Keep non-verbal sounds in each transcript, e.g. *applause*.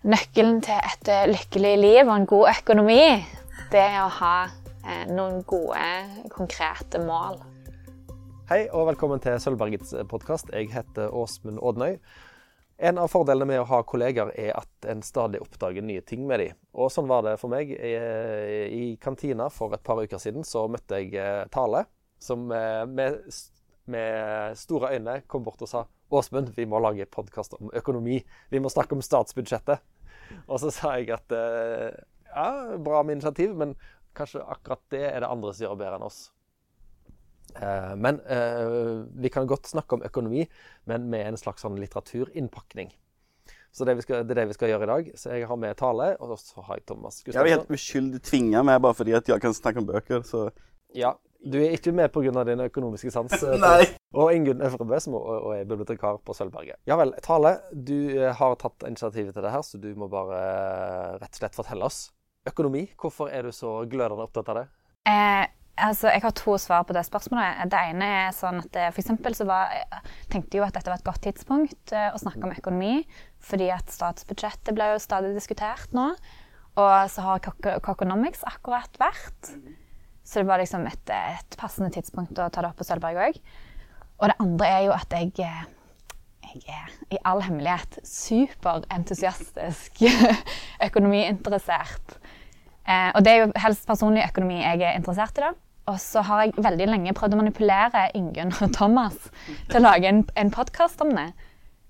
Nøkkelen til et eh, lykkelig liv og en god økonomi, det er å ha eh, noen gode, konkrete mål. Hei og velkommen til Sølvbergets podkast. Jeg heter Åsmund Ådnøy. En av fordelene med å ha kolleger er at en stadig oppdager nye ting med dem. Og sånn var det for meg. I kantina for et par uker siden så møtte jeg eh, Tale, som med, med store øyne kom bort og sa Åsmund, vi må lage podkast om økonomi. Vi må snakke om statsbudsjettet. Og så sa jeg at eh, ja, bra med initiativ, men kanskje akkurat det er det andre som gjør bedre enn oss. Eh, men eh, vi kan godt snakke om økonomi, men med en slags sånn litteraturinnpakning. Så det, skal, det, er det vi skal gjøre i dag. Så jeg har med Tale, og så har jeg Thomas Gustavsson. Jeg er helt uskyldig tvinga med bare fordi at jeg kan snakke om bøker. så... Ja, du er ikke med pga. din økonomiske sans. Eh, Nei. Og Ingunn Øvrebø, som er bibliotekar på Sølvberget. Ja vel. Tale, du eh, har tatt initiativet til det her, så du må bare eh, rett og slett fortelle oss. Økonomi, hvorfor er du så glødende opptatt av det? Eh, altså, Jeg har to svar på det spørsmålet. Det ene er sånn at for eksempel så var, tenkte jeg jo at dette var et godt tidspunkt å snakke om økonomi, fordi at statsbudsjettet ble jo stadig diskutert nå. Og så har Coconomics akkurat vært. Så det var liksom et, et, passende tidspunkt å ta det opp på Sølvberg òg. Og det andre er jo at jeg, jeg er i all hemmelighet superentusiastisk *laughs* økonomiinteressert. Eh, og det er jo helst personlig økonomi jeg er interessert i. da. Og så har jeg veldig lenge prøvd å manipulere Ingunn og Thomas til å lage en, en podkast om det.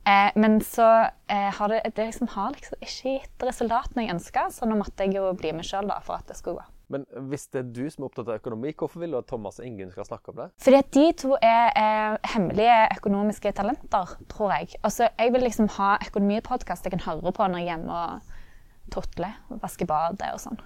Eh, men så eh, har det, det liksom har liksom ikke gitt resultatene jeg ønska, så nå måtte jeg jo bli med sjøl for at det skulle gå. Men hvis det er du som er opptatt av økonomi, hvorfor vil du at Thomas og Ingunn skal snakke om det? Fordi at de to er, eh, hemmelige økonomiske talenter, tror jeg. Altså, jeg vil liksom ha økonomipodkast jeg kan høre på når jeg er hjemme og totler, vasker badet og sånn.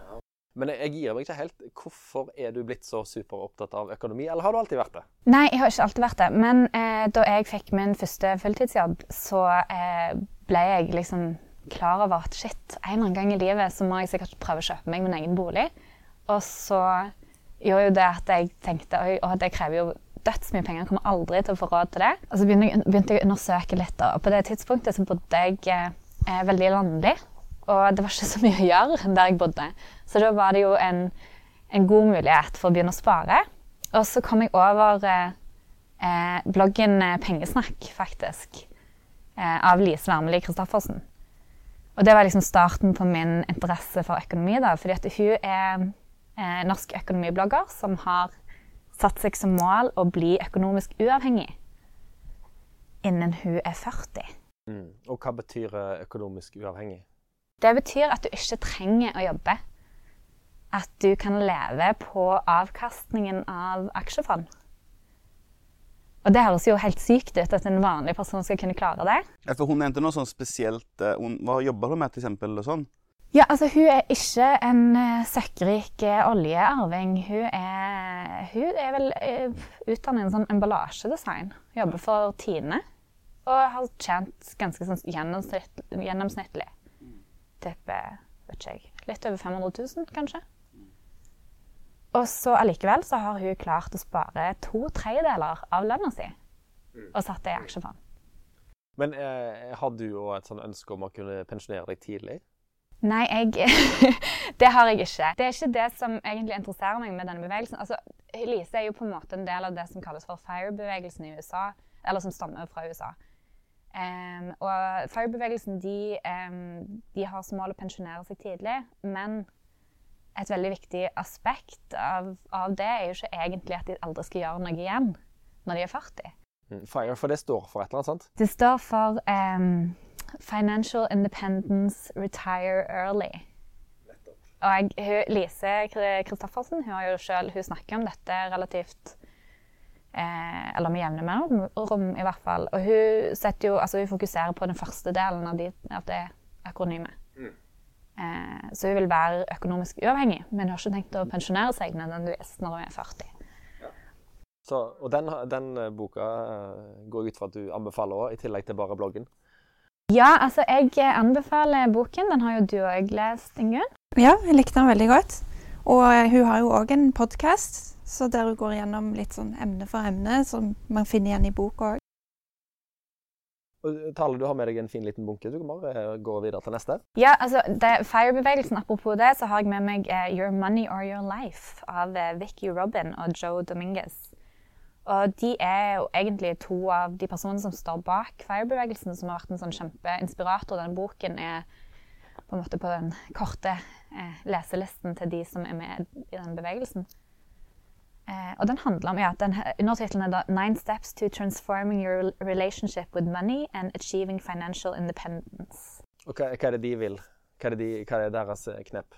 Men jeg gir meg ikke helt. Hvorfor er du blitt så superopptatt av økonomi, eller har du alltid vært det? Nei, jeg har ikke alltid vært det. Men eh, da jeg fikk min første fulltidsjobb, så eh, ble jeg liksom klar over at shit, en eller annen gang i livet så må jeg sikkert prøve å kjøpe meg min egen bolig. Og så gjorde jo det at jeg tenkte oi, å, det krever jo dødsmye penger, jeg kommer aldri til å få råd til det. Og så begynte jeg, begynte jeg å undersøke litt, og på det tidspunktet så bodde jeg eh, veldig landlig. Og det var ikke så mye å gjøre der jeg bodde. Så da var det jo en, en god mulighet for å begynne å spare. Og så kom jeg over eh, eh bloggen eh, Pengesnakk, faktisk. Eh, av Lise Wermeli Christoffersen. Og det var liksom starten på min interesse for økonomi. da, fordi at hun er eh, norsk økonomiblogger som har satt seg som mål å bli økonomisk uavhengig innen hun er 40. Mm. Og hva betyr eh, økonomisk uavhengig? Det betyr at du ikke trenger å jobbe. At du kan leve på avkastningen av aksjefond. Og det høres jo helt sykt ut at en vanlig person skal kunne klare det. Ja, for hun nevnte noe sånn spesielt eh, Hva jobber hun med, til eksempel? Sånn? Ja, altså Hun er ikke en uh, søkkrik uh, oljearving. Hun er, hun er vel uh, utdannet i sånn emballasjedesign. Jobber for Tine. Og har tjent ganske sånn gjennomsnitt, gjennomsnittlig. Tipper vet ikke jeg, litt over 500 000, kanskje. Og så allikevel så har hun klart å spare to tredjedeler av lønna si og satt det i aksjefond. Men eh, har du òg et sånn ønske om å kunne pensjonere deg tidlig? Nei, jeg, *laughs* det har jeg ikke. Det er ikke det som egentlig interesserer meg med denne bevegelsen. Altså, Lise er jo på en måte en del av det som kalles for FIRE-bevegelsen i USA. Eller som stammer fra USA. Um, og FIRE-bevegelsen de, um, de, har som mål å pensjonere seg tidlig. Men et veldig viktig aspekt av, av, det er jo ikke egentlig at de aldri skal gjøre noe igjen når de er 40. Mm, FIRE, for det står for et eller annet sant? Det står for um, Financial Independence Retire Early. Og jeg, Lise Christoffersen hun, har jo selv, hun snakker om dette relativt eh, Eller med jevne mellomrom, i hvert fall. Og hun, jo, altså hun, fokuserer på den første delen av, de, av det akronymet. Mm. Eh, så hun vil være økonomisk uavhengig, men hun har ikke tenkt å pensjonere seg nødvendigvis når hun er 40. Så, og den, den, boka går går ut fra at du anbefaler òg, i tillegg til bare bloggen? Ja, altså jeg anbefaler boken. Den har jo du òg lest, Ingunn. Ja, jeg likte den veldig godt. Og eh, hun har jo òg en podkast der hun går gjennom litt sånn emne for emne, som man finner igjen i boka òg. Og Tale, du har med deg en fin liten bunke. Du kan bare eh, gå videre til neste. Ja, altså, det, FIRE-bevegelsen, apropos det, så har jeg med meg uh, Your Money or Your Life av uh, Vicky Robin og Joe Dominguez. Og de er jo egentlig to av de personene som står bak FIRE-bevegelsen, som har vært en sånn kjempeinspirator. Denne boken er på en måte på den korte eh, leselisten til de som er med i den bevegelsen. Eh, og den handler om, ja, den, Undertittelen er da 'Nine steps to transforming your relationship with money and achieving financial independence'. Og hva, hva er det de vil? Hva er, de, hva er deres knepp? knep?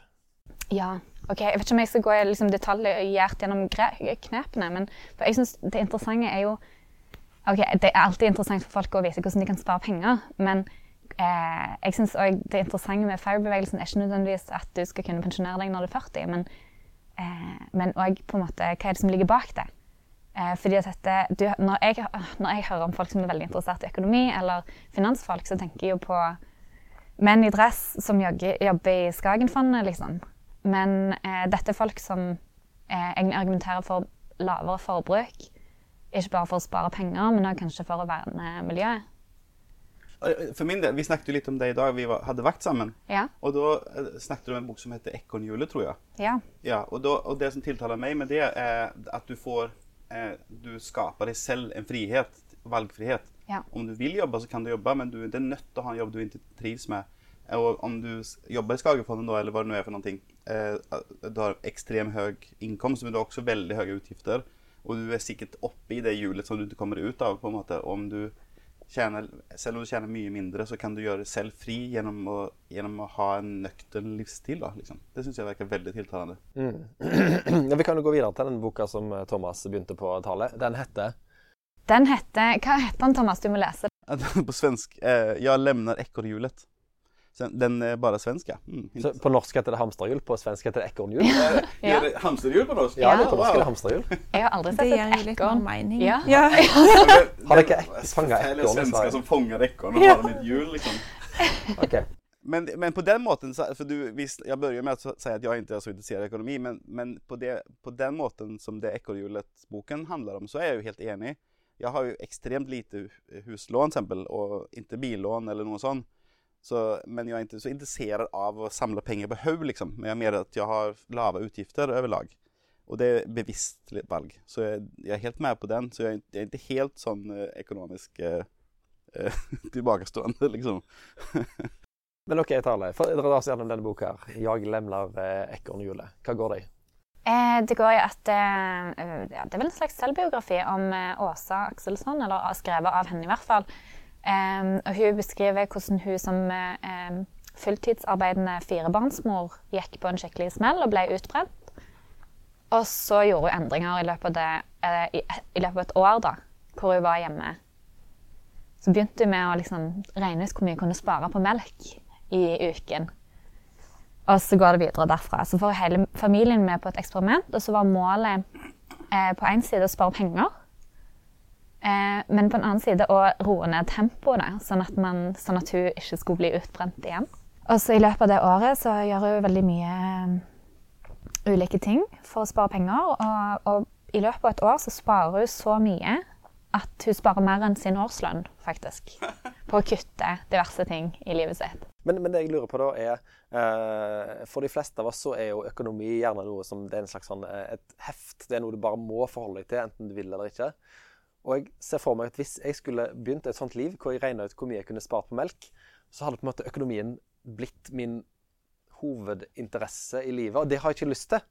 Ja, ok. Jeg vet ikke om jeg skal gå liksom, detaljert gjennom knepene, men jeg syns det interessante er jo Ok, Det er alltid interessant for folk å vite hvordan de kan spare penger, men eh, jeg synes også det interessante med FIRE-bevegelsen er ikke nødvendigvis at du skal kunne pensjonere deg når du er 40, men Eh, men også på en måte hva er det som ligger bak det. Eh, fordi at dette, du, når, jeg, når, jeg, hører om folk som er veldig interessert i økonomi eller finansfolk, så tenker jeg jo på menn i dress som jobber, jobber i Skagenfondet, liksom. Men eh, dette er folk som eh, egentlig argumenterer for lavere forbruk. Ikke bare for å spare penger, men også kanskje for å verne miljøet. For min del, Vi snakket jo litt om det i dag. Vi var, hadde vakt sammen. Ja. Og da eh, snakket du om en bok som heter 'Ekornhjulet', tror jeg. Ja. Ja, og, da, og det som tiltaler meg med det, er at du får eh, Du skaper deg selv en frihet. Valgfrihet. Ja. Om du vil jobbe, så kan du jobbe, men du det er nødt til å ha en jobb du ikke trives med. Og om du jobber i Skagerfondet da, eller hva det nå er for noe, eh, du har ekstremt høy inkomst, men du har også veldig høye utgifter. Og du er sikkert oppe i det hjulet som du ikke kommer ut av. på en måte. Om du tjener, selv om du tjener mye mindre, så kan du gjøre deg selv fri gjennom å, gjennom å ha en nøktern livsstil. Da, liksom. Det syns jeg virker veldig tiltalende. *clears throat* Ja, vi kan jo gå videre til den boka som eh, Thomas begynte på å tale. Den heter Den heter Hva heter den, Thomas? Du må lese *laughs* På svensk eh, 'Jeg lemner ekorrhjulet'. Den er bare svensk, ja. Mm, så På norsk heter det hamsterhjul, på svensk heter det ekornhjul. *laughs* Ja. Er det hamsterhjul på norsk? Ja, det på norsk er det hamsterhjul. Jeg har aldri sett et jo ekorn. mening. *laughs* Ja. Ja. Har dere Forferdelige ekorn er svensker som fanger ekorn og har dem i et hjul, liksom. *laughs* okay. Men, men på den måten, så- för du, visst, jag börjar med att säga att jag inte är så intresserad av ekonomi, men, men på, det, på den måten som det ekorrhjulet-boken handlar om, så är jag ju helt enig. Jag har ju extremt lite huslån till exempel, och inte billån eller noe sån. Så, men jag är inte så intresserad av att samla pengar på hög liksom. Men jag är mer att jag har lava utgifter överlag. Och det är bevisst valg. Så jag, jag är helt med på den. Så jag är, inte- jag är inte helt sån eh, ekonomisk eh, eh, *laughs* tillbakastående liksom. *laughs* Men OK, Tale. Dra oss gjennom denne boka. her. 'Jeg lemler eh, ekornhjulet'. Hva går det i? Eh, det går i at eh, ja, Det er vel en slags selvbiografi om Åsa Akselsson, eller skrevet av henne i hvert fall. Em, og hun beskriver hvordan hun som um, fulltidsarbeidende firebarnsmor gikk på en skikkelig smell og ble utbrent. Og så gjorde hun endringer i løpet av, det, uh, i, i løpet av et år, da, hvor hun var hjemme. Så begynte hun med å liksom regne ut hvor mye hun kunne spare på melk i uken. Og så går det videre derfra. Så får hele familien med på et eksperiment, og så var målet eh, på én side å spare penger, eh, men på en annen side å roe ned tempoet, sånn at, man, sånn at hun ikke skulle bli utbrent igjen. Og så i løpet av det året så gjør hun veldig mye eh, ulike ting for å spare penger, og, og i løpet av et år så sparer hun så mye at hun sparer mer enn sin årslønn, faktisk, *laughs* på å kutte diverse ting i livet sitt. Men, men det jeg lurer på da er eh, For de fleste av oss så er jo økonomi gjerne noe som det er en slags sånn, eh, et heft. Det er noe du bare må forholde deg til, enten du vil eller ikke. Og jeg ser for meg at hvis jeg skulle begynt et sånt liv hvor jeg regna ut hvor mye jeg kunne spart på melk, så hadde på en måte økonomien blitt min hovedinteresse i livet, og det har jeg ikke lyst til.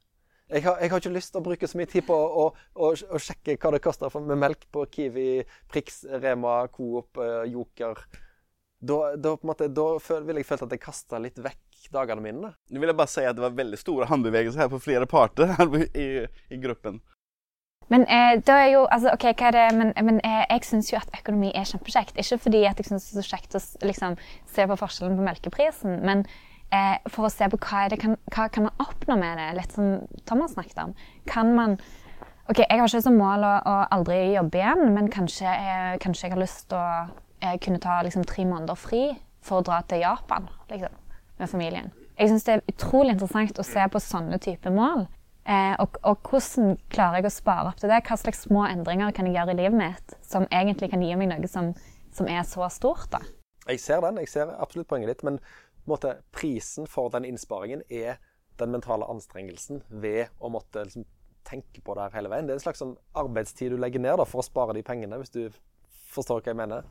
Jeg har, jeg har ikke lyst til å bruke så mye tid på å, å, å, sjekke hva det koster med melk på Kiwi, Prix, Rema, Coop, eh, Joker. Da, da, måte, da ville jeg følt at jeg kasta litt vekk dagene mine. Nå vil jeg bare si at det var veldig store handbevegelser her på flere parter i, i gruppen. Men eh, da er jo, altså, ok, hva er det, men, men eh, jeg syns jo at økonomi er kjempekjekt. Ikke fordi at jeg syns det er så kjekt å liksom, se på forskjellen på melkeprisen, men eh, for å se på hva, det kan, hva kan man oppnå med det. Litt som Thomas snakket om. Kan man Ok, jeg har ikke som mål å, å aldri jobbe igjen, men kanskje, eh, kanskje jeg har lyst til å eh, kunne ta liksom, tre måneder fri for å dra til Japan liksom, med familien. Jeg syns det er utrolig interessant å se på sånne type mål. Eh, og, og hvordan klarer jeg å spare opp til det? Hva slags små endringer kan jeg gjøre i livet mitt som egentlig kan gi meg noe som som er så stort, da. Jeg ser den, jeg ser absolutt poenget ditt, men måte, prisen for den innsparingen er den mentale anstrengelsen ved å måtte liksom, tenke på det her hele veien. Det er en slags sånn arbeidstid du legger ned da, for å spare de pengene, hvis du forstår hva jeg mener.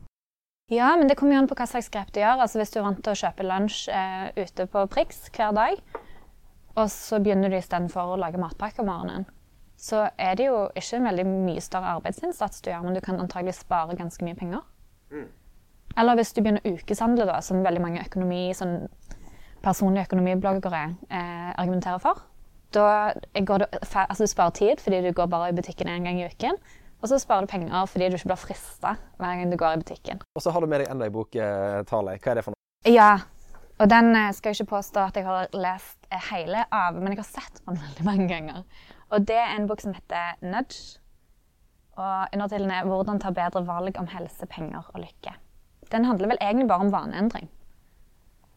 Ja, men det kommer jo an på hva slags grep du gjør. Altså Hvis du er vant til å kjøpe lunsj eh, ute på Prix hver dag, og så begynner du istedenfor å lage matpakke om morgenen, så er det jo ikke en veldig mye større arbeidsinnsats du gjør, men du kan antagelig spare ganske mye penger. Eller hvis du begynner å ukeshandle, da, som veldig mange økonomi, sånn personlige økonomibloggere eh, argumenterer for. Da går du, altså du sparer tid fordi du går bare i butikken én gang i uken. Og så sparer du penger fordi du ikke blir frista hver gang du går i butikken. Og så har du med deg enda en bok, eh, Hva er det for noe? Ja, og den eh, skal jeg ikke påstå at jeg har lest eh, hele av, men jeg har sett den *laughs* veldig mange ganger. Og det er en bok som heter Nudge. Og undertittelen er 'Hvordan ta bedre valg om helse, penger og lykke'. Den handler vel egentlig bare om vaneendring.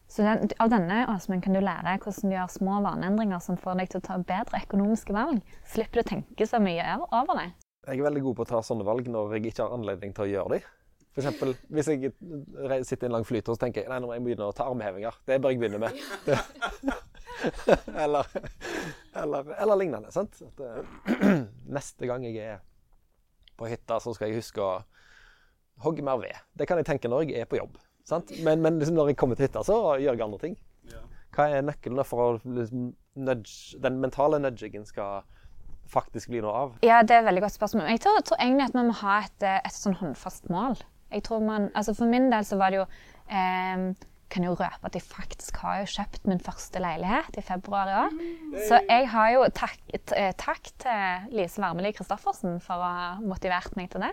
Så den, av denne Åsmund, kan du lære hvordan du gjør små vaneendringer som får deg til å ta bedre økonomiske valg. Slipper du å tenke så mye over- det. Jeg er veldig god på å ta sånne valg når jeg ikke har anledning til å gjøre dem. For eksempel, hvis jeg sitter i en lang flytur og tenker jeg, nei, nå må jeg begynne å ta armhevinger. Det bør jeg begynne med. *laughs* Eller, eller, eller lignende. sant? At, uh, *clears throat* neste gang jeg er på hytta, så skal jeg huske å hogge mer ved. Det kan jeg tenke når jeg er på jobb. sant? Men, men liksom når jeg kommer til hytta, så gjør jeg andre ting. Hva er nøkkelen for å liksom, nudge, den mentale nudgingen skal faktisk bli noe av? Ja, det er et veldig godt spørsmål. Jeg tror, tror egentlig at vi må ha et, eh, et sånn håndfast mål. Jeg tror man, altså For min del så var det jo eh, Kan jo røpe at jeg faktisk har jo kjøpt min første leilighet i februar i år. Så jeg har jo takk, eh, takk til Lise Wermelid Christoffersen for å ha motivert meg til det.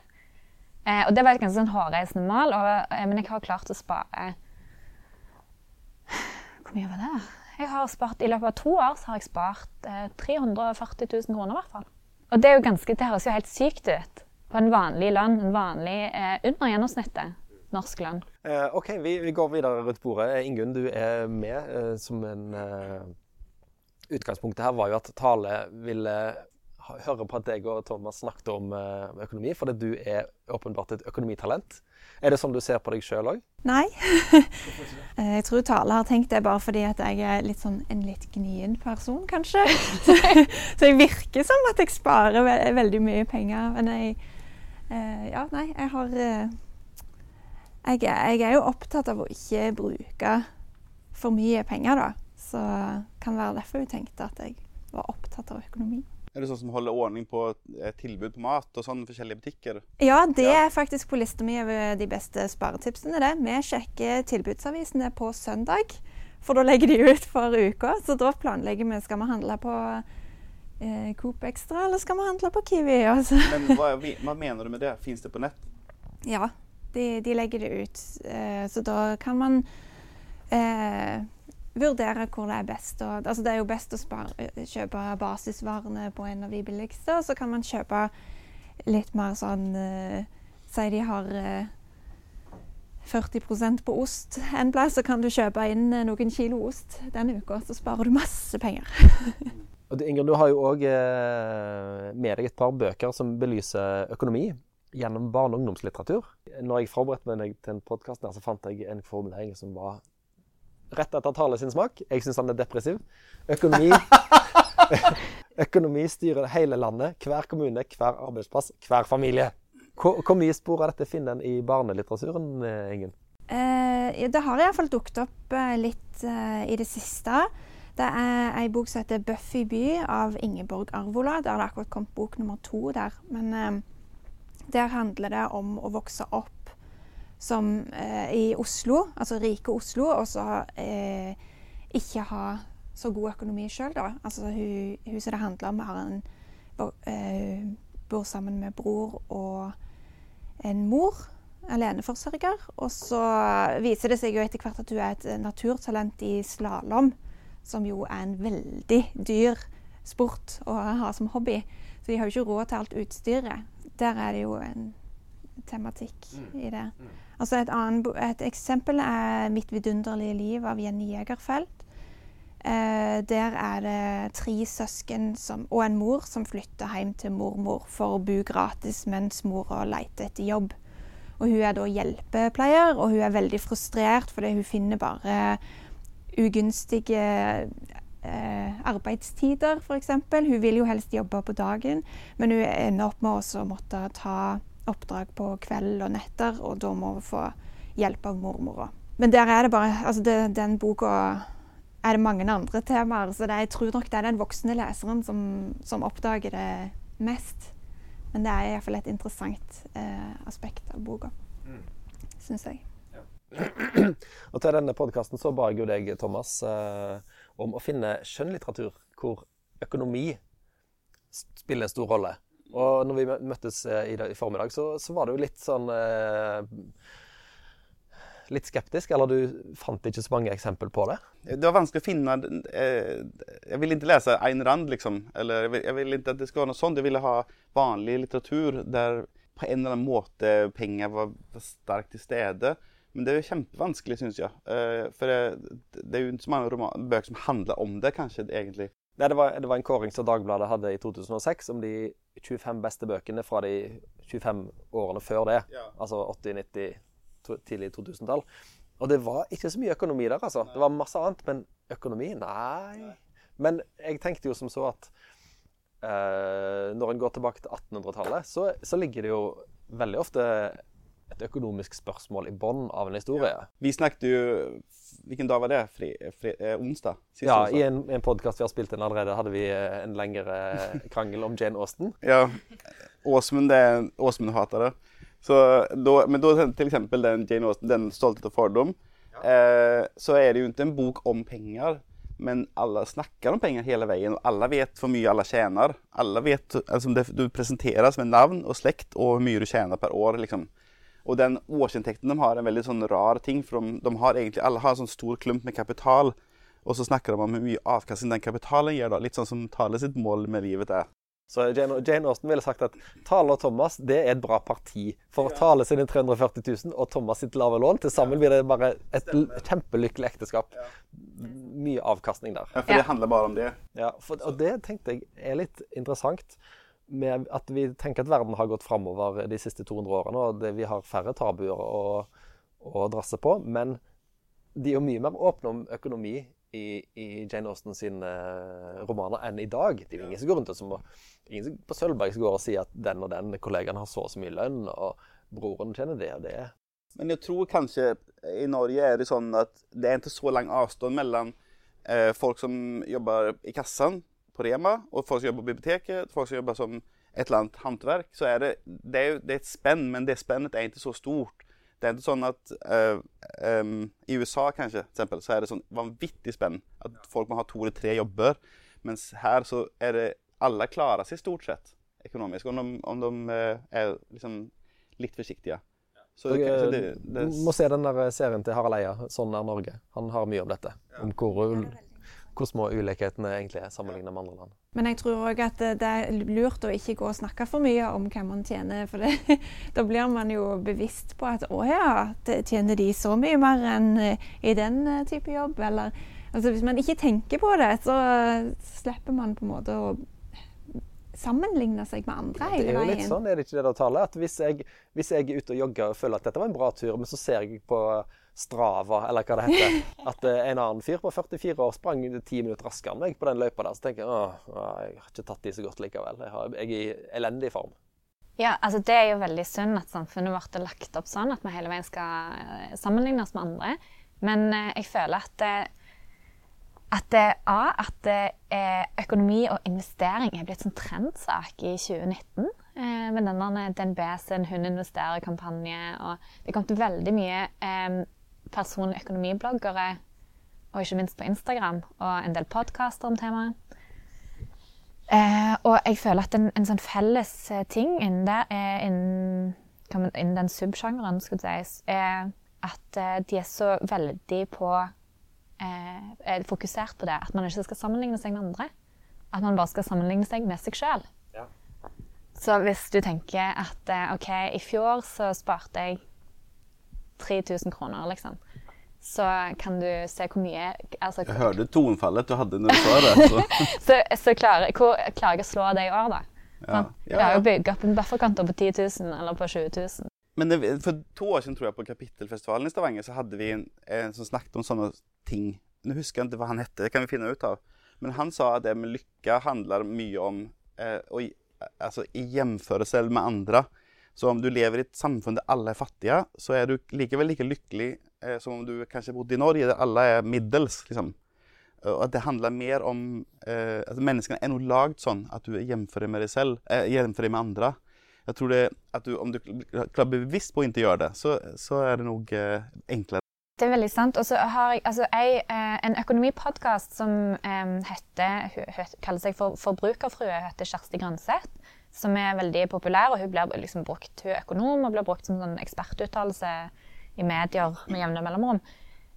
Eh, og det var et ganske sånn hårreisende mål, og, eh, men jeg har klart å spare Hvor mye var det? Jeg har spart, I løpet av to år så har jeg spart eh, 340 000 kroner. i hvert fall. Og det er jo ganske, det høres jo helt sykt ut på en vanlig lønn. En vanlig eh, under gjennomsnittet norsk lønn. Eh, OK, vi, vi går videre rundt bordet. Eh, Ingunn, du er med eh, som en eh, Utgangspunktet her var jo at Tale ville høre på at deg og Thomas snakket om eh, økonomi, fordi du er åpenbart et økonomitalent. Er det sånn du ser på deg sjøl òg? Nei. *laughs* Eh, jeg tror Tale har tenkt det bare fordi at jeg er litt sånn, en litt gnien person, kanskje. *laughs* Så jeg virker som at jeg sparer ve veldig mye penger. Men jeg Ja, nei, jeg har eh, jeg, jeg er jo opptatt av å ikke bruke for mye penger, da. Så kan være derfor hun tenkte at jeg var opptatt av økonomi. Er du sånn som holder ordning på eh, tilbud på mat og sånn forskjellige butikker? Ja, det Ja. er faktisk på lista mi over de beste sparetipsene. det. Vi sjekker tilbudsavisene på søndag, for da legger de ut for uka. Så da planlegger vi skal vi handle på eh, Coop Extra eller skal vi handle på Kiwi. *laughs* Altså. Men hva, hva mener du med det? Fins det på nett? Ja, de, de legger det ut. Eh, så da kan man eh, vurdere hvor det er best. å- altså det er jo best å spare, eh, kjøpe basisvarene på en av de billigste, og så kan man kjøpe litt mer sånn eh, Si de har eh, 40% på ost en plass, så kan du kjøpe inn eh, noen kilo ost den uka, så sparer du masse penger. *laughs* Og du, Ingrid, du har jo òg eh, med deg et par bøker som belyser økonomi gjennom barne- og ungdomslitteratur. Når jeg forberedte meg til en podkast, så fant jeg en formulering som var rett etter Tale sin smak. Jeg syns han er depressiv. Økonomi *laughs* Økonomi styrer hele landet, hver kommune, hver arbeidsplass, hver familie. Hvor, hvor mye spor av dette finner en i barnelitteraturen, Ingen? Eh, det har iallfall dukket opp eh, litt eh, i det siste. Det er ei bok som heter 'Buffy by' av Ingeborg Arvola. Der har det akkurat kommet bok nummer to der. Men eh, der handler det om å vokse opp som eh, i Oslo, altså rike Oslo, og så eh, ikke ha så god økonomi sjøl, da. Altså hun, hun som det handler om, har en, bor, eh, bor sammen med bror og en mor aleneforsørger. Og så viser det seg jo etter hvert at hun er et naturtalent i slalåm, som jo er en veldig dyr sport å ha som hobby. Så de har jo ikke råd til alt utstyret. Der er det jo en tematikk i det. Altså et, annen, et eksempel er 'Mitt vidunderlige liv' av Jenny Jegerfeld. Eh, der er det tre søsken som, og en mor som flytter hjem til mormor for å bo gratis mens mora leter etter jobb. Og hun er da hjelpepleier, og hun er veldig frustrert fordi hun finner bare ugunstige eh, arbeidstider, f.eks. Hun vil jo helst jobbe på dagen, men hun ender opp med å måtte ta oppdrag på kveld og netter, og da må hun få hjelp av mormora. Men der er det bare Altså, det, den boka er det mange andre temaer, så det, jeg tror nok det er den voksne leseren som, som oppdager det mest. Men det er iallfall et interessant eh, aspekt av boka, mm. syns jeg. Og til denne podkasten så ba jeg jo deg, Thomas, eh, om å finne skjønnlitteratur hvor økonomi spiller en stor rolle. Og når vi møttes eh, i, formiddag, så, så, var du litt sånn eh, litt skeptisk, eller du fant ikke så mange eksempel på det? Det var vanskelig å finne eh, Jeg ville ikke lese Ayn Rand, liksom. Eller jeg ville ikke at det skulle være noe sånt. Jeg ville ha vanlig litteratur der på en eller annen måte penger var sterkt til stede. Men det er jo kjempevanskelig, syns jeg. Eh, for det, det, er jo ikke så mange bøker som handler om det, kanskje, egentlig. Nei, det, var, det var en kåring som Dagbladet hadde i 2006 om de 25 beste bøkene fra de 25 årene før det. Ja. Altså 80-, 90-, tidlig 2000-tall. Og det var ikke så mye økonomi der, altså. Nei. Det var masse annet, men økonomi? Nei. nei. Men jeg tenkte jo som så at uh, når en går tilbake til 1800-tallet, så, så, ligger det jo veldig ofte et økonomisk spørsmål i bånn av en historie. Ja. Vi snakket jo Hvilken dag var det? Fri, fri, eh, onsdag? ja, onsdag. i en, en podkast vi har spilt inn allerede, hadde vi eh, en lengre krangel om Jane Austen. *laughs* ja. Åsmund, Åsmund hater det. Så då, men då til eksempel den Jane Austen, den Stolthet og fordom, ja. eh, så er det jo ikke en bok om penger. Men alle snakker om penger hele veien, og alle vet hvor mye alle tjener. Alle vet, altså det, du presenteres med navn og slekt og hvor mye du tjener per år. Liksom. Och den årsinntekten de har er en veldig sånn rar ting, For de, de har egentlig, alle har en sånn stor klump med kapital. Og så snakker de om hvor mye avkastning den kapitalen gir da, litt sånn som Tale sitt mål med livet er. Så Jane, Jane, Austen ville sagt at Tale og Thomas det er et bra parti. For ja. Tale sine 340 000 og Thomas sitt lave lån. Til sammen blir det bare et kjempelykkelig ekteskap. Ja. Mye avkastning der. Ja, For det handler bare om det. Ja, for, Og det tenkte jeg er litt interessant. Med at vi tenker at verden har gått framover de siste 200 årene, og det, vi har færre tabuer å, å drasse på. Men de er jo mye mer åpne om økonomi i, i Jane Austen sine uh, romaner enn i dag. Det er ingen som går rundt og som, ingen på Sølvberg som går og sier at den og den kollegaen har så og så mye lønn, og broren kjenner det og det. Men jeg tror kanskje i Norge er det sånn at det er ikke så lang avstand mellom eh, folk som jobber i kassen på Rema, og folk som jobber på biblioteket, folk som jobber som et eller annet håndverk. Så er det, det er, det er et spenn, men det spennet er ikke så stort. Det er ikke sånn at uh, um, I USA kanskje, eksempel, så er det sånn vanvittig spenn. At folk må ha to eller tre jobber. Mens her så er det alle klarer seg stort sett økonomisk, om de, om de uh, er liksom litt forsiktige. Så det, det, det, må se den der serien til Harald Eia, 'Sånn er Norge'. Han har mye om dette. Om hvor hvor små ulikhetene egentlig er sammenlignet med andre land. Men jeg tror òg at det er lurt å ikke gå og snakke for mye om hva man tjener. For det, *laughs* da blir man jo bevisst på at å ja, tjener de så mye mer enn eh, i den eh, type jobb? Eller altså hvis man ikke tenker på det, så slipper man på en måte å sammenligne seg med andre hele veien. Det er jo litt sånn, er det ikke det du taler? At hvis jeg, hvis jeg er ute og jogger og føler at dette var en bra tur, men så ser jeg på Strava, eller hva det heter. At uh, en annen fyr på 44 år sprang ti minutter raskere enn meg på den løypa der. Så tenker jeg åh, jeg har ikke tatt de så godt likevel. Jeg, har, jeg er i elendig form. Ja, altså Det er jo veldig synd at samfunnet vårt er lagt opp sånn at vi hele veien skal sammenligne oss med andre. Men uh, jeg føler at, at, det, A, at økonomi og investering er blitt sånn trendsak i 2019 med denne DNB sin Hun investerer-kampanje. Og det kom til veldig mye eh, personlige økonomibloggere, og ikke minst på Instagram, og en del podkaster om temaet. Eh, og jeg føler at en, en sånn felles eh, ting innen, det, eh, innen, innen den subsjangeren sies, er at eh, de er så veldig på eh, er fokusert på det. At man ikke skal sammenligne seg med andre. At man bare skal sammenligne seg med seg sjøl. Ja. Så hvis du tenker at OK, i fjor så sparte jeg 3000 kroner, liksom. Så kan du se hvor mye altså, Jeg hørte tonefallet du hadde når du sa det. Så, *laughs* så, så klarer, hvor, klarer, jeg å slå det i år, da? Ja. Ja, ja. Å bygge opp en bufferkonto på 10 000 eller på 20 000? Men det, for to år siden tror jeg på Kapittelfestivalen i Stavanger så hadde vi en, en som snakket om sånne ting. Nå husker jeg ikke hva han hette, det kan vi finne ut av. Men han sa at det med lykke handler mye om eh, å, altså, i hjemførelse med andre. Så om du lever i et samfunn der alle er fattige, så er du likevel like lykkelig eh, som om du kanskje bodde i Norge der alle er middels. liksom. Og at det handler mer om eh, at Menneskene er noe lagd sånn at du jevnfører med deg selv, eh, jevnfører med andre. Jeg tror det, at du, Om du klarer bevisst på å ikke gjøre det, så, så er det nok eh, enklere. Det er veldig sant. Og så har jeg altså, jeg, eh, en økonomipodkast som eh, heter, hun, kaller seg for Forbrukerfrue, heter Kjersti Grønseth. Som er veldig populær, og hun blir liksom brukt, hun er økonom og blir brukt som sånn ekspertuttalelse i medier med jevne mellomrom.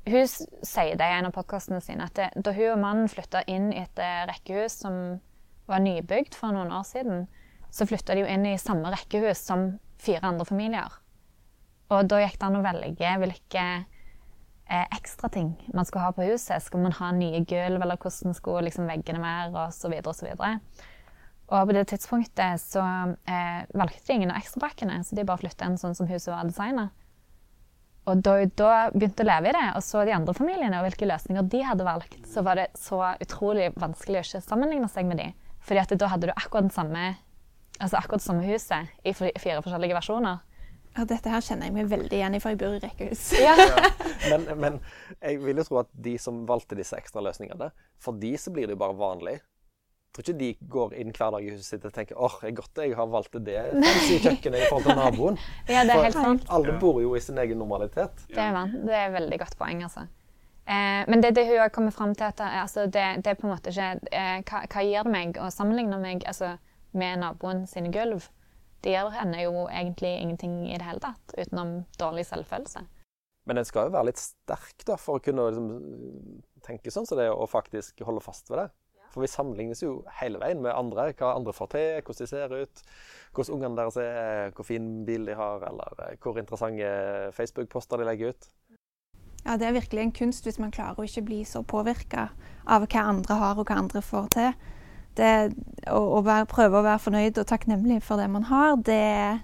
Hun sier det i en av podkastene sine at det, da hun og mannen flytta inn i et eh, rekkehus som var nybygd for noen år siden, så flytta de jo inn i samme rekkehus som fire andre familier. Og da gikk det an å velge hvilke eh, ekstra ting man skulle ha på huset. Skal man ha nye gulv, eller hvordan skulle liksom, veggene være, osv. osv. Og på det tidspunktet så eh, valgte de ingen av ekstrapakkene, så de bare flytta inn sånn som huset var designa. Og da da begynte å leve i det, og så de andre familiene og hvilke løsninger de hadde valgt, så var det så utrolig vanskelig å ikke sammenligne seg med de. Fordi at da hadde du akkurat samme altså akkurat samme huset i fire forskjellige versjoner. Ja, dette her kjenner jeg meg veldig igjen i, for jeg bor i rekkehus. *laughs* Ja. men, men, jeg vil jo tro at de som valgte disse ekstra løsningene, for de så blir det jo bare vanlig. Jeg tror ikke de går inn hver dag i huset sitt og tenker åh, oh, godt jeg har valgt det *laughs* *laughs* fancy kjøkkenet i forhold til naboen. *laughs* ja, det er helt sant. Alle bor jo i sin egen normalitet. Det er, man. det er et veldig godt poeng, altså. Eh, men det, det hun har kommet fram til, at altså, det, det, er på en måte ikke eh, hva, hva, gir det meg å sammenligne meg altså, med naboen sine gulv? Det gir henne jo egentlig ingenting i det hele tatt, utenom dårlig selvfølelse. Men en skal jo være litt sterk da, for å kunne liksom, tenke sånn som det, og faktisk holde fast ved det. For vi sammenlignes jo hele veien med andre. Hva andre får til, hvordan de ser ut, hvordan ungene deres er, hvor fin bil de har, eller eh, hvor interessante Facebook-poster de legger ut. Ja, det er virkelig en kunst hvis man klarer å ikke bli så påvirka av hva andre har og hva andre får til. Det, å, å være, prøve å være fornøyd og takknemlig for det man har, det,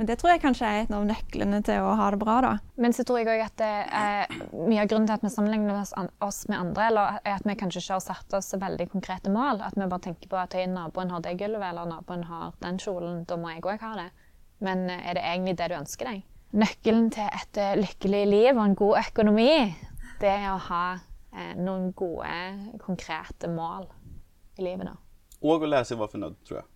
men det tror jeg kanskje er en av nøklene til å ha det bra. da. Men så tror jeg òg at det er mye av grunnen til at vi sammenligner oss med andre, eller er at vi kanskje ikke har satt oss veldig konkrete mål. At vi bare tenker på at naboen har det gulvet, eller naboen har den kjolen. Da må jeg òg ha det. Men eh, er det egentlig det du ønsker deg? Nøkkelen til et eh, lykkelig liv og en god økonomi, det er å ha eh, noen gode, konkrete mål i livet. da. Og å lære seg hva for nød, tror jeg.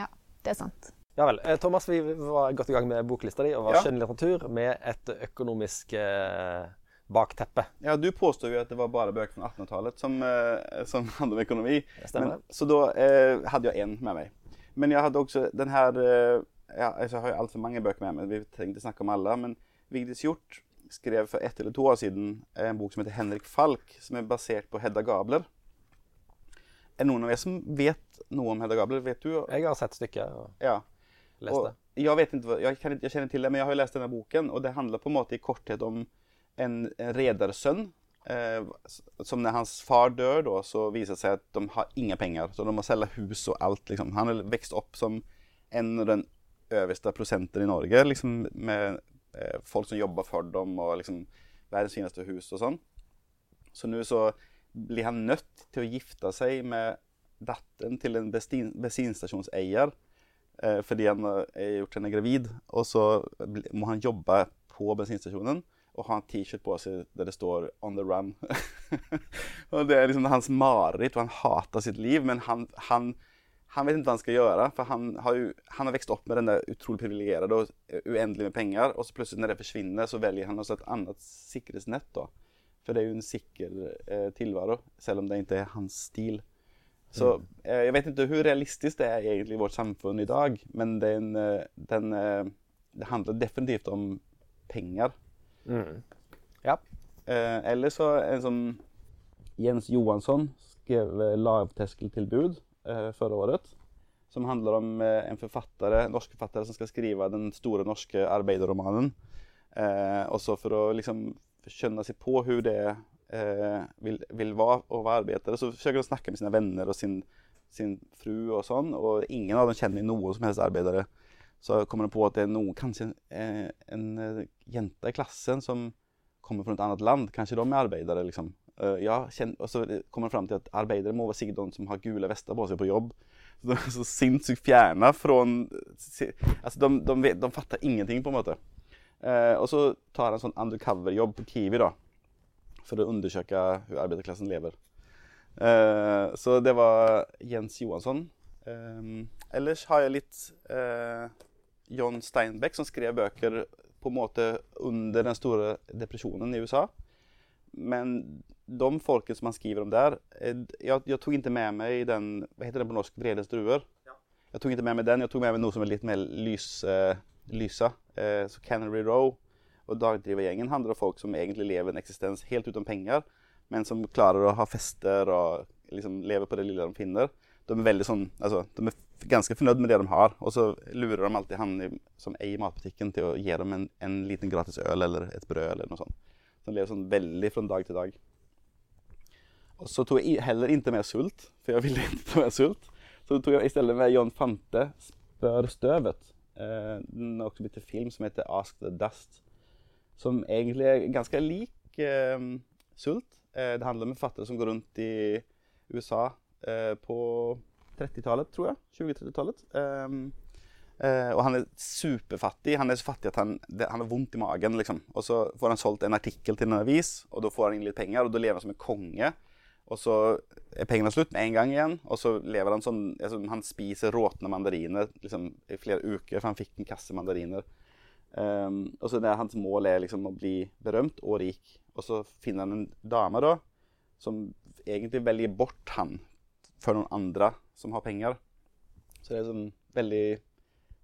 Ja, det er sant. Ja vel. Eh, Thomas, vi var godt i gang med boklista di og var ja. skjønnlitteratur med et økonomisk eh, bakteppe. Ja, du påstår jo at det var bare bøker fra 1800-tallet som, eh, som *laughs* handler om økonomi. Men, så da eh, hadde jeg én med meg. Men jeg hadde også den her eh, ja, altså, Jeg har jo altfor mange bøker med meg, vi trengte snakke om alle. Men Vigdis Hjort skrev for ett eller to år siden en bok som heter 'Henrik Falk', som er basert på Hedda Gabler. Er det noen av dere som vet noe om Hedda Gabler? Vet du? Jeg har sett stykket. Og... Ja. Lest det. Jag, vet inte, jag, kan inte, jag känner det, men jag har läst den här boken och det handlar på en måte i korthet om en, en redarsønn. Eh, som när hans far dör då så visar det sig att de har inga pengar. Så de må sälja hus och allt. Liksom. Han har växt upp som en av den översta prosenten i Norge. Liksom, med eh, folk som jobbar för dem och liksom, världens finaste hus och sånn. Så nu så blir han nødt til å gifte seg med datteren til en bensinstasjonseier Eh, fordi han har gjort henne gravid. Og så må han jobbe på bensinstasjonen og ha en T-shirt på seg der det står 'On the run'. *laughs* og Det er liksom hans mareritt, og han hater sitt liv. Men han, han, han, vet ikke hva han skal gjøre. For han har jo har vokst opp med den der utrolig privilegerte og uendelig med penger. Og så plutselig, når det forsvinner, så velger han også et annet sikkerhetsnett. da. For det er jo en sikker eh, tilværelse, selv om det ikke er hans stil. Så eh, jeg vet ikke hvor realistisk det er egentlig i vårt samfunn i dag, men den, eh, den, eh, det handler definitivt om penger. Mm. Ja. Eh, eller så en som Jens Johansson skrev 'Lavterskeltilbud' eh, forrige året. Som handler om en forfatter, norsk forfatter som skal skrive den store norske arbeiderromanen. Eh, også for å liksom skjønne seg på hvordan det er eh, vil, vil være och vara arbetare så forsøker de snakke med sine venner og sin, sin fru og sånn. og ingen av dem kjenner noen som helst arbeidere. så kommer de på at det er noen, kanskje en, eh, en eh, jente i klassen som kommer fra et annet land. Kanskje de er arbeidere, liksom. Eh, ja, og så kommer de fram til at arbeidere må være sikkert de som har gule vester på seg på jobb. Så de er så sinnssykt fjerna fra altså de, de, de fatter ingenting, på en måte. Eh, og så tar han en sånn undercover-jobb på Kiwi da, for å undersøke hvordan arbeiderklassen lever. Eh, så det var Jens Johansson. Eh, ellers har jeg litt eh, John Steinbeck, som skrev bøker på en måte under den store depresjonen i USA. Men de folket som han skriver om der eh, jeg, jeg tok ikke med meg den Hva heter den på norsk? 'Vredens druer'? Ja. Jeg tok ikke med meg den. Jeg tok med meg noe som er litt mer lys, lysa. Uh, så Canary Row og Dagdrivergjengen handler om folk som egentlig lever en eksistens helt uten penger, men som klarer å ha fester og liksom leve på det lille de finner. De er veldig sånn, altså, de er ganske fornøyd med det de har, og så lurer de alltid han som eier matbutikken til å gi dem en, en liten gratis øl eller et brød eller noe sånt. Så de lever sånn veldig fra dag til dag. Og så tok jeg heller ikke med sult, for jeg ville ikke ta med sult. Så tok jeg i stedet med John Fante, 'Spør støvet'. Den har også blitt til film som heter 'Ask the Dust'. Som egentlig er ganske lik eh, sult. Eh, det handler om en fattere som går rundt i USA eh, på 30-tallet, tror jeg. 20-30-tallet. Uh, og han er superfattig. Han er så fattig at han, det, han har vondt i magen. liksom. Og så får han solgt en artikkel til en avis, og da får han inn litt penger. Og da lever han som en konge. Og så er pengene slutt med en gang igjen. Og så lever han sånn altså, Han spiser råtne mandariner liksom, i flere uker, for han fikk en kasse mandariner. Um, og så det, Hans mål er liksom å bli berømt og rik. Og så finner han en dame da, som egentlig velger bort han for noen andre som har penger. Så det er sånn veldig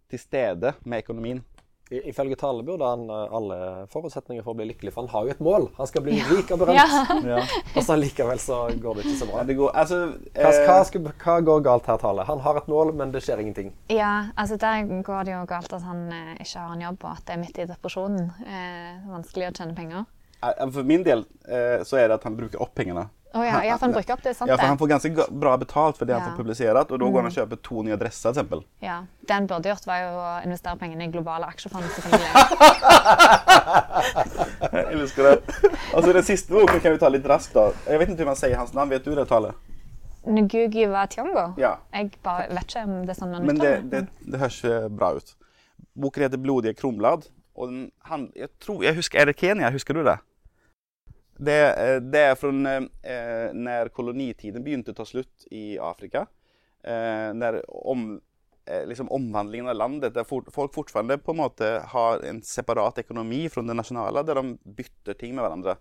til stede med økonomien. Ifølge tale burde han eh, alle forutsetninger for å bli lykkelig, for han har jo et mål. Han skal bli rik og berømt. *laughs* Ja. og så likevel så går det ikke så bra. Går, altså, hva, hva, eh, skal, hva, går galt her, Tale? Han har et mål, men det skjer ingenting. Ja, altså der går det jo galt at han eh, ikke har en jobb, og at det er midt i depresjonen. Eh, vanskelig å tjene penger. For min del eh, så er det at han bruker opp pengene. Oh, ja. ja, for han bruker opp det, sant Ja, for han får ganske bra betalt for det ja. han får publisert, og da går han og mm. kjøper to nye adresser, f.eks. Ja. Det han burde gjort, var jo å investere pengene i globale aksjefond. *laughs* jeg elsker det. Altså, Den siste boken kan vi ta litt raskt, da. Jeg vet ikke hvordan man sier hans navn. Vet du det tallet? Ngugi wa Tiongo? Ja. Jeg bare vet ikke om det er sånn man Men det, det, det høres bra ut. Boken heter 'Blodige krumblad'. Og den, han, jeg, tror, jeg husker, Er det Kenya? Husker du det? Det, eh, det er fra eh, når kolonitiden begynte å ta slutt i Afrika. Eh, når om, eh, liksom omvandlingen av landet, der folk fortsatt på en måte har en separat økonomi fra det nasjonale, der de bytter ting med hverandre.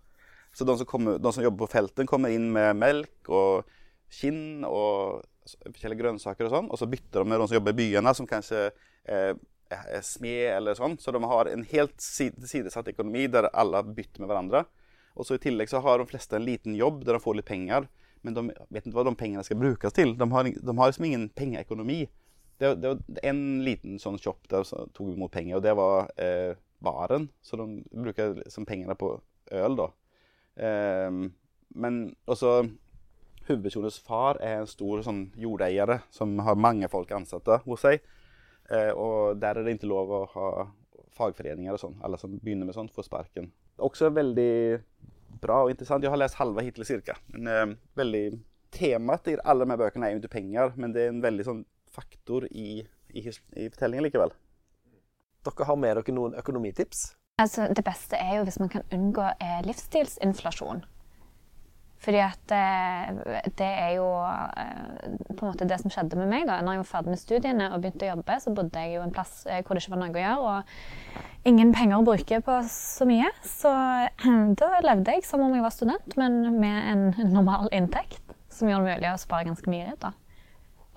Så de som, kommer, de som jobber på felten, kommer inn med melk og skinn og forskjellige grønnsaker og sånn, og så bytter de med de som jobber i byene, som kanskje eh, er smed eller sånn. Så de har en helt sidesatt økonomi der alle bytter med hverandre. Og så I tillegg så har de fleste en liten jobb der de får litt penger, men de vet ikke hva de pengene skal brukes til. De har, de har liksom ingen pengeøkonomi. Det, det var en liten sånn shop der som tok imot penger, og det var eh, baren. Så de bruker liksom pengene på øl, da. Eh, men også Hovedpersonens far er en stor sånn jordeier som har mange folk ansatte hos seg. Eh, og der er det ikke lov å ha fagforeninger og sånn. Alle som begynner med sånt, får sparken. Også veldig bra og interessant. Jeg har lest halve hittil cirka. En, eh, veldig Temaet i alle de bøkene er jo ikke penger, men det er en veldig sånn faktor i, i, i fortellingen likevel. Dere har med dere noen økonomitips? Altså, det beste er jo hvis man kan unngå eh, livsstilsinflasjon. Fordi at eh, det er jo eh, på en måte det som skjedde med meg. da. Når jeg var ferdig med studiene og begynte å jobbe, så bodde jeg jo en plass eh, hvor det ikke var noe å gjøre. Og ingen penger å bruke på så mye. Så *clears throat* da levde jeg som om jeg var student, men med en *laughs* normal inntekt. Som gjør det mulig å spare ganske mye. da.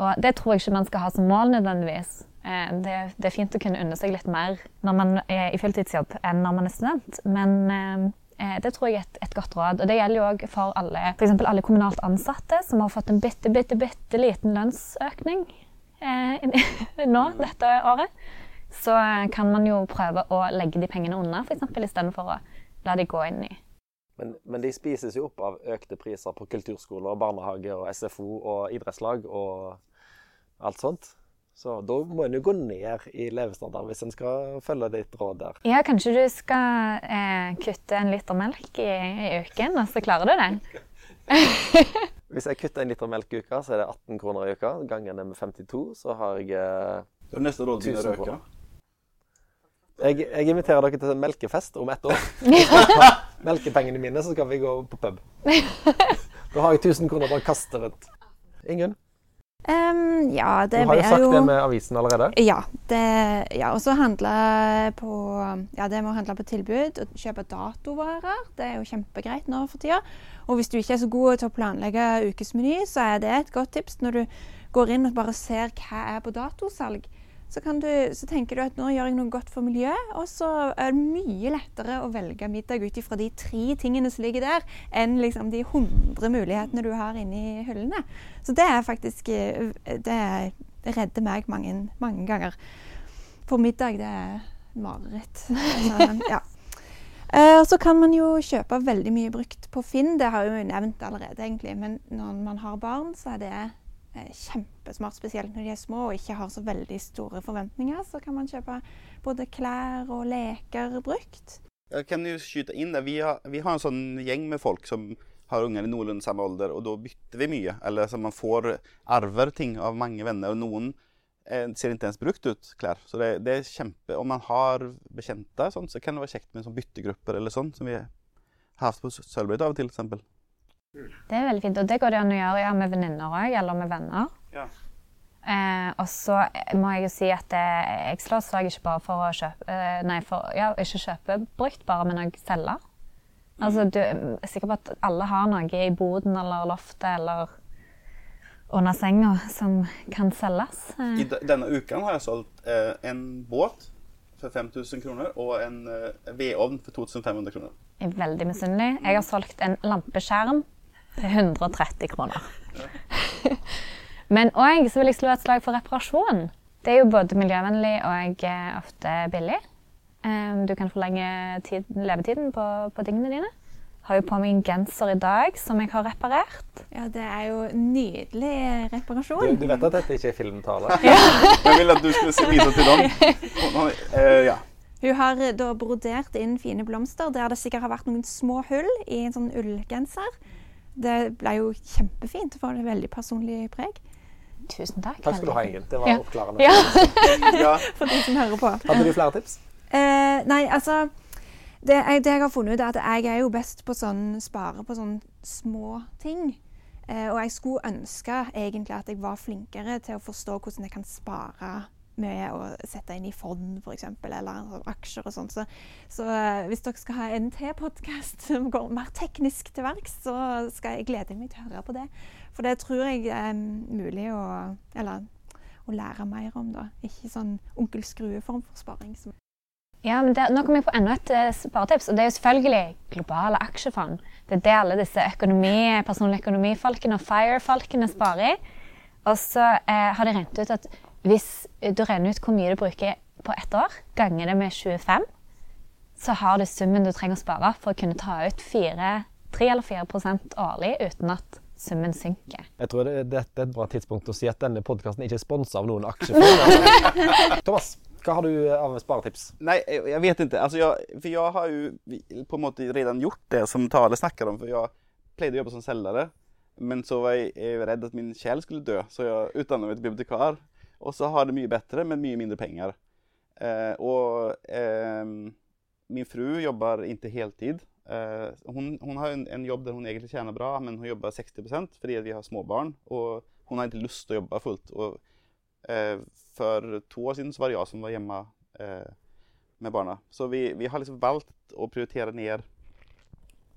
Og det tror jeg ikke man skal ha som mål nødvendigvis. Det, det er fint å kunne unne seg litt mer når man er i fulltidsjobb enn når man er student. Men det tror jeg er et, et, godt råd. Og det gjelder jo òg for alle, for alle kommunalt ansatte som har fått en bitte, bitte, bitte liten lønnsøkning eh, *laughs* nå dette året. Så kan man jo prøve å legge de pengene unna, f.eks. istedenfor å la de gå inn i men, men, de spises jo opp av økte priser på kulturskoler, barnehager, og SFO og idrettslag og alt sånt. Så da må en jo gå ned i levestandard hvis en skal følge ditt råd der. Ja, kanskje du skal eh, kutte en liter melk i, i uken, og så klarer du det? *laughs* Hvis jeg kutter en liter melk i uka, så er det 18 kroner i uka. Ganger det med 52, så har jeg eh, Det er neste råd din å 1000 kroner. jeg, jeg inviterer dere til en melkefest om ett år. *laughs* Melkepengene mine, så skal vi gå på pub. *laughs* Da har jeg 1000 kroner bare å kaste rundt. Ingunn, Em, ja, du har jo sagt jo det med avisen allerede. Ja. Det, ja og så handle på Ja, det med å handle på tilbud og kjøpe datovarer. Det er jo kjempegreit nå for tida. Og hvis du ikke er så god til å planlegge ukesmeny, så er det et godt tips. Når du går inn og bare ser hva er på datosalg, så, kan du, så tenker du at nå gjør jeg noe godt for miljøet, og så er det mye lettere å velge middag ut ifra de tre tingene som ligger der, enn liksom de hundre mulighetene du har inni hyllene. Så det er faktisk eh, Det, er- det redder meg mange, mange ganger. For middag, det er mareritt. *laughs* Altså, ja. Eh, så kan man jo kjøpe veldig mye brukt på Finn. Det har jeg jo nevnt allerede, egentlig. Men når man har barn, så er det kjempesmart. Spesielt når de er små og ikke har så veldig store forventninger. Så kan man kjøpe både klær og leker brukt. Jeg kan jo skyte inn det. Vi har, vi har en sånn gjeng med folk som har unger i noenlunde samme alder, og da bytter vi mye. Eller så man får arver ting av mange venner, og noen eh, ser ikke ens brukt ut klær. Så det, det er kjempe Om man har bekjente, sånn, så kan det være kjekt med sånn byttegrupper eller sånn, som vi har hatt på Sølvbritt av og til, f.eks. Det er veldig fint, og det går det an å gjøre ja, med venninner òg, eller med venner. Ja. Eh, og så må jeg jo si at eh, jeg slår slag ikke bare for å kjøpe eh, Nei, for ja, ikke kjøpe brukt, bare, men òg selge. Altså, du er sikker på at alle har noe i boden eller loftet eller under senga som kan selges. Eh, I denne uken har jeg solgt eh, en båt for 5000 kroner og en eh, vedovn for 2500 kroner. jeg er veldig misunnelig. Jeg har solgt en lampeskjerm til 130 kroner. *laughs* Men òg så vil jeg slå et slag for reparasjon. Det er jo både miljøvennlig og eh, ofte billig. Eh, Du kan forlenge tiden, levetiden på, på tingene dine. Har jo på meg en genser i dag som jeg har reparert. Ja, det er jo nydelig reparasjon. du vet at dette ikke er filmtale? *laughs* Jeg ville at du skulle se- vise til dem. *laughs* Uh, Eh, ja. Hun har eh, da brodert inn fine blomster der det sikkert har vært noen små hull i en sånn ullgenser. Det ble jo kjempefint. Det var et veldig personlig preg Tusen takk. Takk skal du ha, Ingunn. Det var Ja. oppklarende. Ja. *laughs* ja. *laughs* for de som hører på. Hadde du flere tips? Eh, nei, altså det jeg, det jeg har funnet ut, er at jeg er jo best på sånn spare på sånne små ting. Eh, og jeg skulle ønske egentlig at jeg var flinkere til å forstå hvordan jeg kan spare med å sette inn i fond, f.eks., eller sånn aksjer og sånt. Så, så eh, hvis dere skal ha en til podkast *laughs* som går mer teknisk til verks, så skal jeg glede meg til å høre på det. For det tror jeg er mulig å Eller å lære mer om, da. Ikke sånn onkel Skrue-form for sparing. Ja, men det, Nå kommer jeg på enda et eh, sparetips, og det er jo selvfølgelig globale aksjefond. Det er det alle disse økonomi, personlige økonomifolkene og FIRE-folkene sparer i. Og så eh, har de regnet ut at hvis du regner ut hvor mye du bruker på ett år, ganger det med 25, så har du summen du trenger å spare for å kunne ta ut 4, 3 eller 4% årlig uten at summen synker. Jeg tror det, dette er et bra tidspunkt å si at denne podkasten ikke er sponsa av noen aksjefond. *laughs* Thomas, hva har du av sparetips? Nei, jeg, vet ikke. Altså, jeg, for jeg har jo på en måte redan gjort det som Tale snakker om. For jeg pleide å jobbe som selger, Men så var jeg, jeg redd at min sjel skulle dø, så jeg utdannet meg til bibliotekar. Og så har det mye bedre, men mye mindre penger. Eh, og eh, min fru jobber ikke heltid. Eh, hun, hun har en, en jobb der hun egentlig tjener bra, men hun jobber 60 fordi vi har små barn. Og hun har ikke lyst til å jobbe fullt. Og eh, for to år siden var det jeg som var hjemme eh, med barna. Så vi, vi har liksom valgt å prioritere ned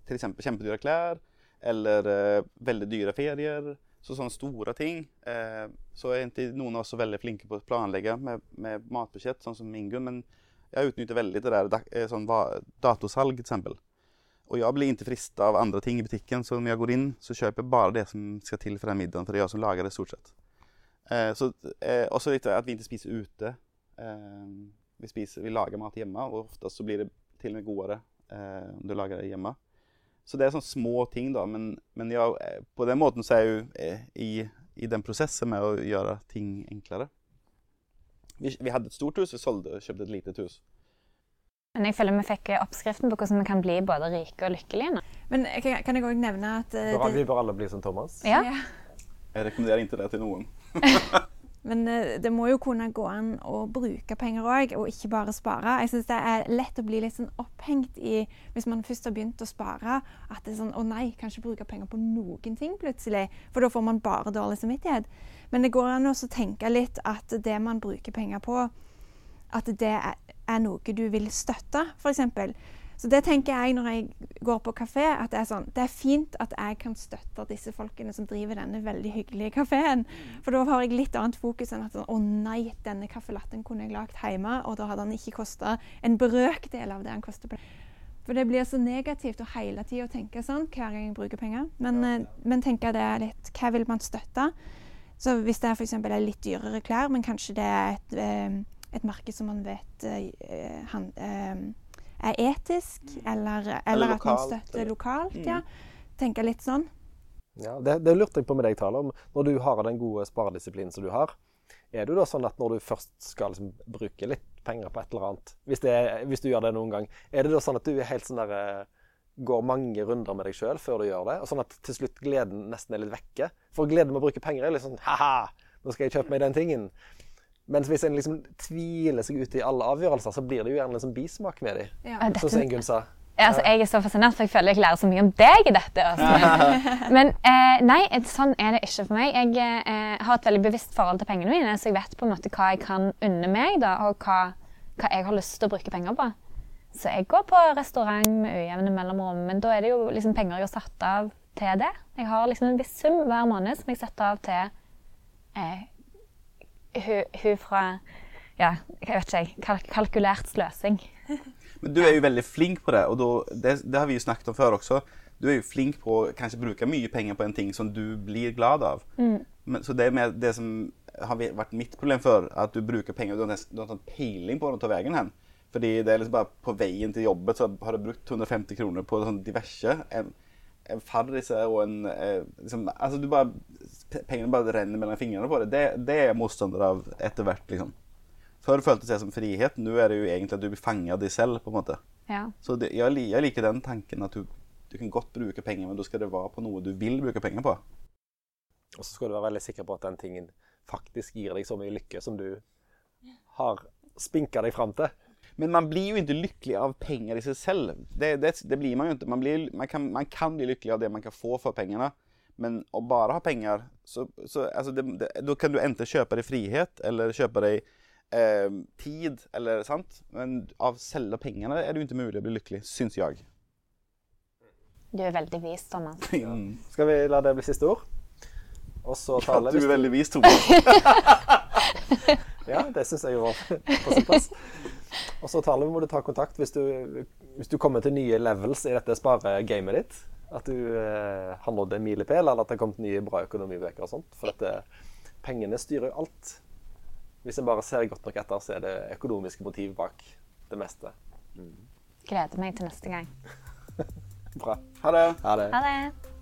f.eks. kjempedyre klær eller eh, veldig dyre ferier. Så sånne store ting. Eh, så er ikke noen av oss så veldig flinke på å planlegge med, med matbudsjett, sånn som Ingunn. Men jeg utnytter veldig det der eh, sånn datosalg, f.eks. Og jeg blir ikke frista av andre ting i butikken, så når jeg går inn, så kjøper jeg bare det som skal til for den middagen, for det er jeg som lager det, stort sett. Eh, så, eh, også litt at vi ikke spiser ute. Eh, vi, spiser, vi lager mat hjemme, og oftest så blir det til og med godere eh, om du lager det hjemme. Så det er sånne små ting, da. Men, men jeg, eh, på den måten så er jeg jo eh, i, i den prosessen med å gjøre ting enklere. Vi, vi hadde et stort hus, vi solgte, og kjøpte et litet hus. Men jeg føler vi fikk oppskriften på hvordan vi kan bli både rike og lykkelige nå. Men kan kan jeg òg nevne at uh, det, vi bør alle bli som Thomas. Ja. Ja. Jeg rekommenderer ikke det til noen. *laughs* Men eh, det må jo kunne gå an å bruke penger òg, og ikke bare spare. Jeg syns det er lett å bli litt sånn opphengt i, hvis man først har begynt å spare, at det er sånn Å nei, kan ikke bruke penger på noen ting plutselig. For da får man bare dårlig samvittighet. Men det går an å tenke litt at det man bruker penger på, at det er, noe du vil støtte, f.eks. Så det tenker jeg når jeg går på kafé, at det er sånn Det er fint at jeg kan støtte disse folkene som driver denne veldig hyggelige kafeen. For da har jeg litt annet fokus enn at sånn, å nei, denne kaffelatten kunne jeg lagd hjemme, og da hadde den ikke kosta en brøkdel av det den koster. på For det blir så negativt å hele tida tenke sånn hver gang jeg bruker penger. Men, eh, men tenker det er litt Hva vil man støtte? Så hvis det f.eks. er litt dyrere klær, men kanskje det er et, eh, et marked som man vet eh, han, eh, er etisk, eller, eller, at man støtter lokalt. Mm. ja. Tenker litt sånn. Ja, det, det lurte jeg på med deg, Tale, om. Når du har den gode sparedisiplinen som du har, er det da sånn at når du først skal liksom bruke litt penger på et eller annet, hvis, det er, hvis du gjør det noen gang, er det da sånn at du er helt sånn der eh, Går mange runder med deg sjøl før du gjør det, og sånn at til slutt gleden nesten er litt vekke? For gleden med å bruke penger er litt sånn ha-ha, nå skal jeg kjøpe meg den tingen. Mens hvis en liksom tviler seg ut i alle avgjørelser, så blir det jo gjerne en sånn bismak med dem. Ja, Sånn som Ingunn sa. Ja, altså, jeg er så fascinert, for jeg føler jeg lærer så mye om deg i dette. Altså. *laughs* Men eh, nei, sånn er det ikke for meg. Jeg eh, har et veldig bevisst forhold til pengene mine, så jeg vet på en måte hva jeg kan unne meg, da, og hva, hva jeg har lyst til å bruke penger på. Så jeg går på restaurant med ujevne mellomrom, men da er det jo liksom penger jeg har satt av til det. Jeg har liksom en viss sum hver måned som jeg setter av til eh, hun, hun fra ja, jeg vet ikke, kalk kalkulert sløsing. *laughs* Men du er jo veldig flink på det, og då, det, det har vi jo snakket om før også. Du er jo flink på å kanskje bruke mye penger på en ting som du blir glad av. Men, så det med det som har vært mitt problem før, at du bruker penger du har nesten peiling på hvor du tar veien hen. Fordi det er liksom bare på veien til jobbet så har du brukt 250 kroner på sånn diverse. En, en farrise og en eh, liksom, Altså du bare Pengene bare renner mellom fingrene på det. Det, det er jeg motstander av etter hvert, liksom. Før føltes det som frihet. Nå er det jo egentlig at du blir fanga av deg selv, på en måte. Ja. Så det, jeg, jeg liker den tanken at du, du kan godt bruke penger, men da skal det være på noe du vil bruke penger på. Og så skal du være veldig sikker på at den tingen faktisk gir deg så mye lykke som du har spinka deg fram til. Men man blir jo ikke lykkelig av penger i seg selv. Det, det, det blir man jo ikke. Man, blir, man, kan, man kan bli lykkelig av det man kan få for pengene. Men å bare ha penger, så, så altså det, det, da kan du enten kjøpe deg frihet, eller kjøpe deg eh, tid, eller sant? Men av selve pengene er det jo ikke mulig å bli lykkelig, syns jeg. Du er veldig vis, Thomas. *laughs* Mm. Skal vi la det bli siste ord? Og så At ja, du er veldig vis, Thomas. *laughs* Ja, det syns jeg var på sin plass. Og så Tale, må du ta kontakt hvis du, hvis du kommer til nye levels i dette sparegamet ditt. At du eh, har nådd en milepæl, eller at det har kommet nye bra økonomibøker og sånt. For dette, pengene styrer jo alt. Hvis en bare ser godt nok etter, så er det økonomiske motiv bak det meste. Gleder meg til neste gang. *laughs* Bra. Ha det. Ha det. Ha det.